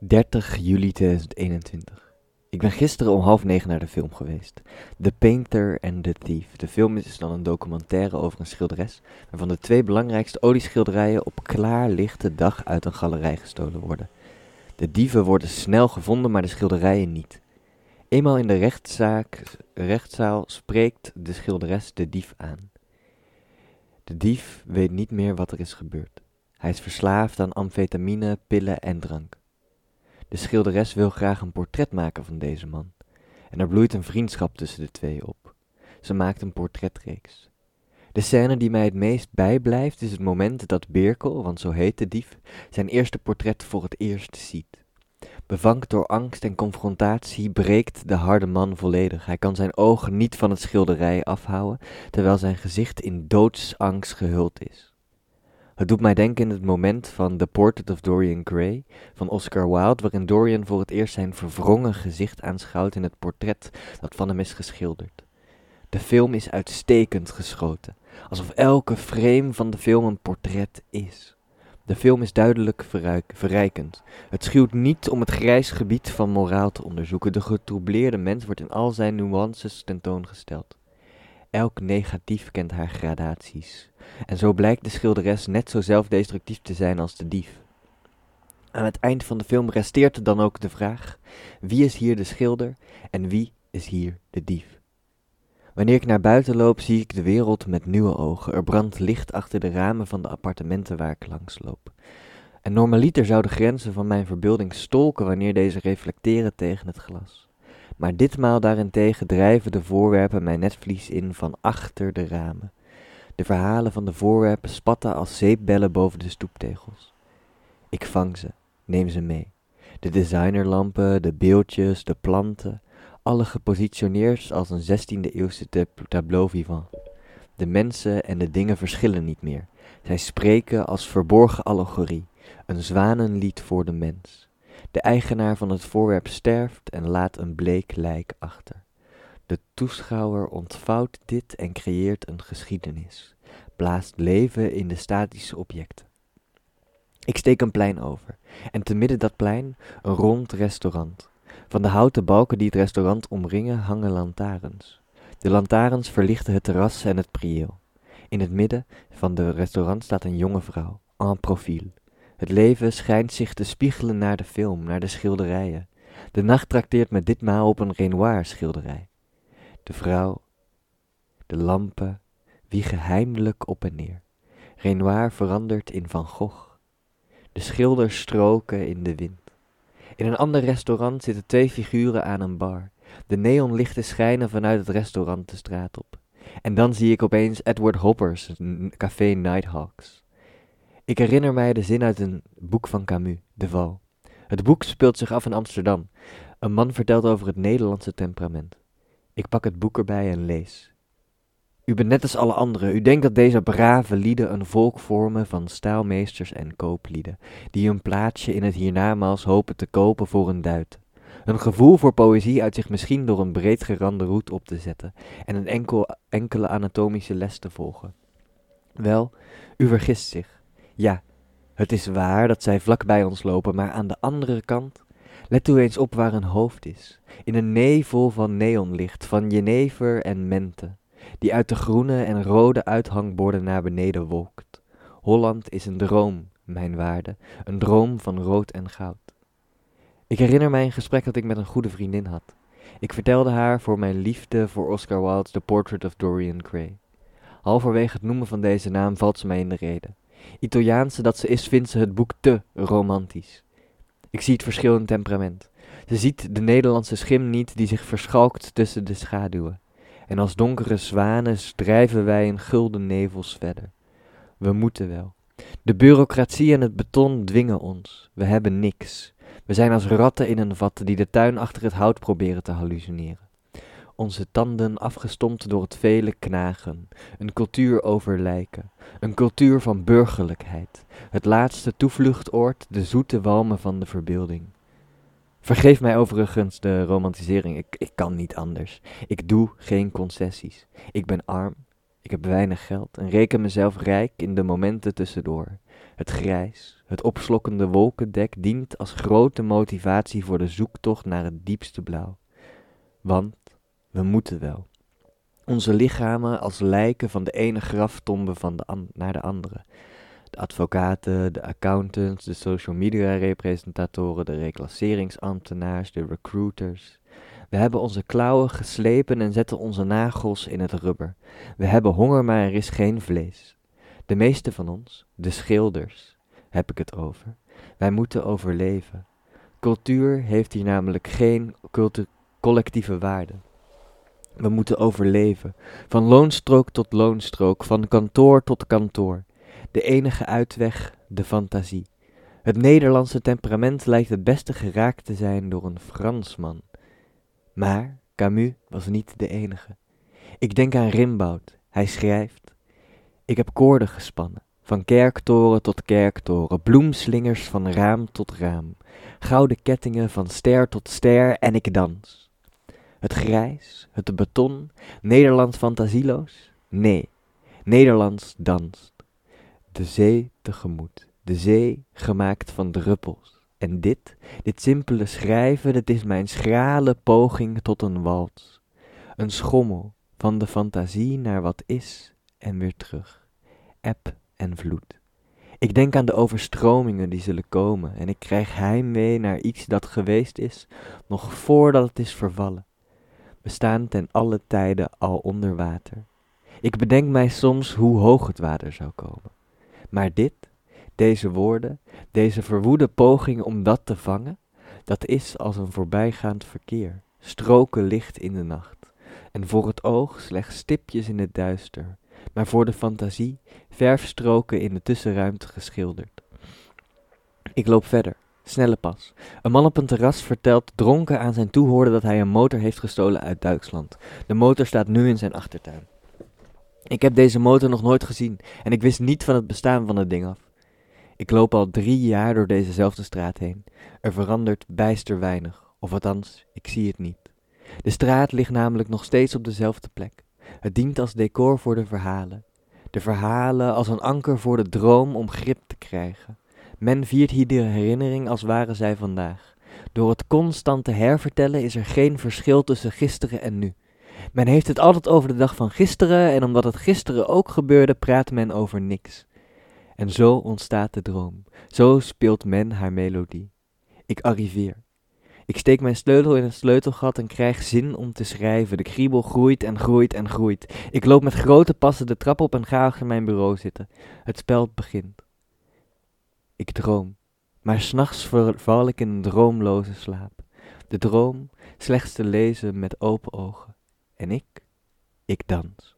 30 juli 2021. Ik ben gisteren om half negen naar de film geweest. The Painter and the Thief. De film is dan een documentaire over een schilderes, waarvan de twee belangrijkste olieschilderijen op klaarlichte dag uit een galerij gestolen worden. De dieven worden snel gevonden, maar de schilderijen niet. Eenmaal in de rechtszaak, rechtszaal spreekt de schilderes de dief aan. De dief weet niet meer wat er is gebeurd. Hij is verslaafd aan amfetamine, pillen en drank. De schilderes wil graag een portret maken van deze man. En er bloeit een vriendschap tussen de twee op. Ze maakt een portretreeks. De scène die mij het meest bijblijft is het moment dat Birkel, want zo heet de dief, zijn eerste portret voor het eerst ziet. Bevankt door angst en confrontatie breekt de harde man volledig. Hij kan zijn ogen niet van het schilderij afhouden, terwijl zijn gezicht in doodsangst gehuld is. Het doet mij denken in het moment van The Portrait of Dorian Gray van Oscar Wilde, waarin Dorian voor het eerst zijn verwrongen gezicht aanschouwt in het portret dat van hem is geschilderd. De film is uitstekend geschoten, alsof elke frame van de film een portret is. De film is duidelijk verrijkend. Het schuwt niet om het grijs gebied van moraal te onderzoeken. De getroubleerde mens wordt in al zijn nuances tentoongesteld. Elk negatief kent haar gradaties. En zo blijkt de schilderes net zo zelfdestructief te zijn als de dief. Aan het eind van de film resteert dan ook de vraag: wie is hier de schilder en wie is hier de dief? Wanneer ik naar buiten loop, zie ik de wereld met nieuwe ogen. Er brandt licht achter de ramen van de appartementen waar ik langs loop. En normaliter zou de grenzen van mijn verbeelding stolken wanneer deze reflecteren tegen het glas. Maar ditmaal daarentegen drijven de voorwerpen mijn netvlies in van achter de ramen. De verhalen van de voorwerpen spatten als zeepbellen boven de stoeptegels. Ik vang ze, neem ze mee. De designerlampen, de beeldjes, de planten, alle gepositioneerd als een 16e eeuwse tableau vivant. De mensen en de dingen verschillen niet meer. Zij spreken als verborgen allegorie, een zwanenlied voor de mens. De eigenaar van het voorwerp sterft en laat een bleek lijk achter. De toeschouwer ontvouwt dit en creëert een geschiedenis, blaast leven in de statische objecten. Ik steek een plein over, en te midden dat plein een rond restaurant. Van de houten balken die het restaurant omringen hangen lantaarns. De lantaarns verlichten het terras en het prieel. In het midden van de restaurant staat een jonge vrouw, en profiel, het leven schijnt zich te spiegelen naar de film, naar de schilderijen. De nacht trakteert met ditmaal op een Renoir schilderij. De vrouw, de lampen, wiegen heimelijk op en neer. Renoir verandert in Van Gogh. De schilders stroken in de wind. In een ander restaurant zitten twee figuren aan een bar. De neonlichten schijnen vanuit het restaurant de straat op. En dan zie ik opeens Edward Hopper's café Nighthawks. Ik herinner mij de zin uit een boek van Camus, De Val. Het boek speelt zich af in Amsterdam. Een man vertelt over het Nederlandse temperament. Ik pak het boek erbij en lees. U bent net als alle anderen. U denkt dat deze brave lieden een volk vormen van staalmeesters en kooplieden, die een plaatsje in het hiernamaals hopen te kopen voor een duit. Een gevoel voor poëzie uit zich misschien door een breedgerande route op te zetten en een enkel, enkele anatomische les te volgen. Wel, u vergist zich. Ja, het is waar dat zij vlak bij ons lopen, maar aan de andere kant, let u eens op waar een hoofd is, in een nevel van neonlicht, van jenever en mente, die uit de groene en rode uithangborden naar beneden wolkt. Holland is een droom, mijn waarde, een droom van rood en goud. Ik herinner mij een gesprek dat ik met een goede vriendin had. Ik vertelde haar voor mijn liefde voor Oscar Wilde's The Portrait of Dorian Gray. Halverwege het noemen van deze naam valt ze mij in de reden. Italiaanse dat ze is, vindt ze het boek te romantisch. Ik zie het verschil in temperament. Ze ziet de Nederlandse schim niet die zich verschalkt tussen de schaduwen. En als donkere zwanen drijven wij in gulden nevels verder. We moeten wel. De bureaucratie en het beton dwingen ons. We hebben niks. We zijn als ratten in een vat die de tuin achter het hout proberen te hallucineren onze tanden afgestompt door het vele knagen, een cultuur over lijken, een cultuur van burgerlijkheid, het laatste toevluchtoord, de zoete walmen van de verbeelding. Vergeef mij overigens de romantisering, ik, ik kan niet anders. Ik doe geen concessies. Ik ben arm, Ik heb weinig geld en reken mezelf rijk in de momenten tussendoor. Het grijs, het opslokkende wolkendek dient als grote motivatie voor de zoektocht naar het diepste blauw. Want we moeten wel. Onze lichamen als lijken van de ene graftombe van de naar de andere. De advocaten, de accountants, de social media representatoren, de reclasseringsambtenaars, de recruiters. We hebben onze klauwen geslepen en zetten onze nagels in het rubber. We hebben honger, maar er is geen vlees. De meeste van ons, de schilders, heb ik het over. Wij moeten overleven. Cultuur heeft hier namelijk geen collectieve waarde. We moeten overleven, van loonstrook tot loonstrook, van kantoor tot kantoor. De enige uitweg, de fantasie. Het Nederlandse temperament lijkt het beste geraakt te zijn door een Fransman. Maar Camus was niet de enige. Ik denk aan Rimboud. Hij schrijft: Ik heb koorden gespannen, van kerktoren tot kerktoren, bloemslingers van raam tot raam, gouden kettingen van ster tot ster en ik dans. Het grijs, het beton, Nederland fantasieloos? Nee, Nederlands danst. De zee tegemoet, de zee gemaakt van druppels. En dit, dit simpele schrijven, dit is mijn schrale poging tot een wals. Een schommel van de fantasie naar wat is en weer terug. Eb en vloed. Ik denk aan de overstromingen die zullen komen en ik krijg heimwee naar iets dat geweest is, nog voordat het is vervallen. We staan ten alle tijden al onder water. Ik bedenk mij soms hoe hoog het water zou komen. Maar dit, deze woorden, deze verwoede poging om dat te vangen, dat is als een voorbijgaand verkeer, stroken licht in de nacht, en voor het oog slechts stipjes in het duister, maar voor de fantasie verfstroken in de tussenruimte geschilderd. Ik loop verder, snelle pas. Een man op een terras vertelt dronken aan zijn toehoorder dat hij een motor heeft gestolen uit Duitsland. De motor staat nu in zijn achtertuin. Ik heb deze motor nog nooit gezien en ik wist niet van het bestaan van het ding af. Ik loop al drie jaar door dezezelfde straat heen. Er verandert bijster weinig, of althans, ik zie het niet. De straat ligt namelijk nog steeds op dezelfde plek. Het dient als decor voor de verhalen. De verhalen als een anker voor de droom om grip te krijgen. Men viert hier de herinnering als waren zij vandaag. Door het constante hervertellen is er geen verschil tussen gisteren en nu. Men heeft het altijd over de dag van gisteren en omdat het gisteren ook gebeurde, praat men over niks. En zo ontstaat de droom. Zo speelt men haar melodie. Ik arriveer. Ik steek mijn sleutel in het sleutelgat en krijg zin om te schrijven. De kriebel groeit en groeit en groeit. Ik loop met grote passen de trap op en ga achter mijn bureau zitten. Het spel begint. Ik droom, maar s'nachts val ik in een droomloze slaap. De droom slechts te lezen met open ogen. En ik, ik dans.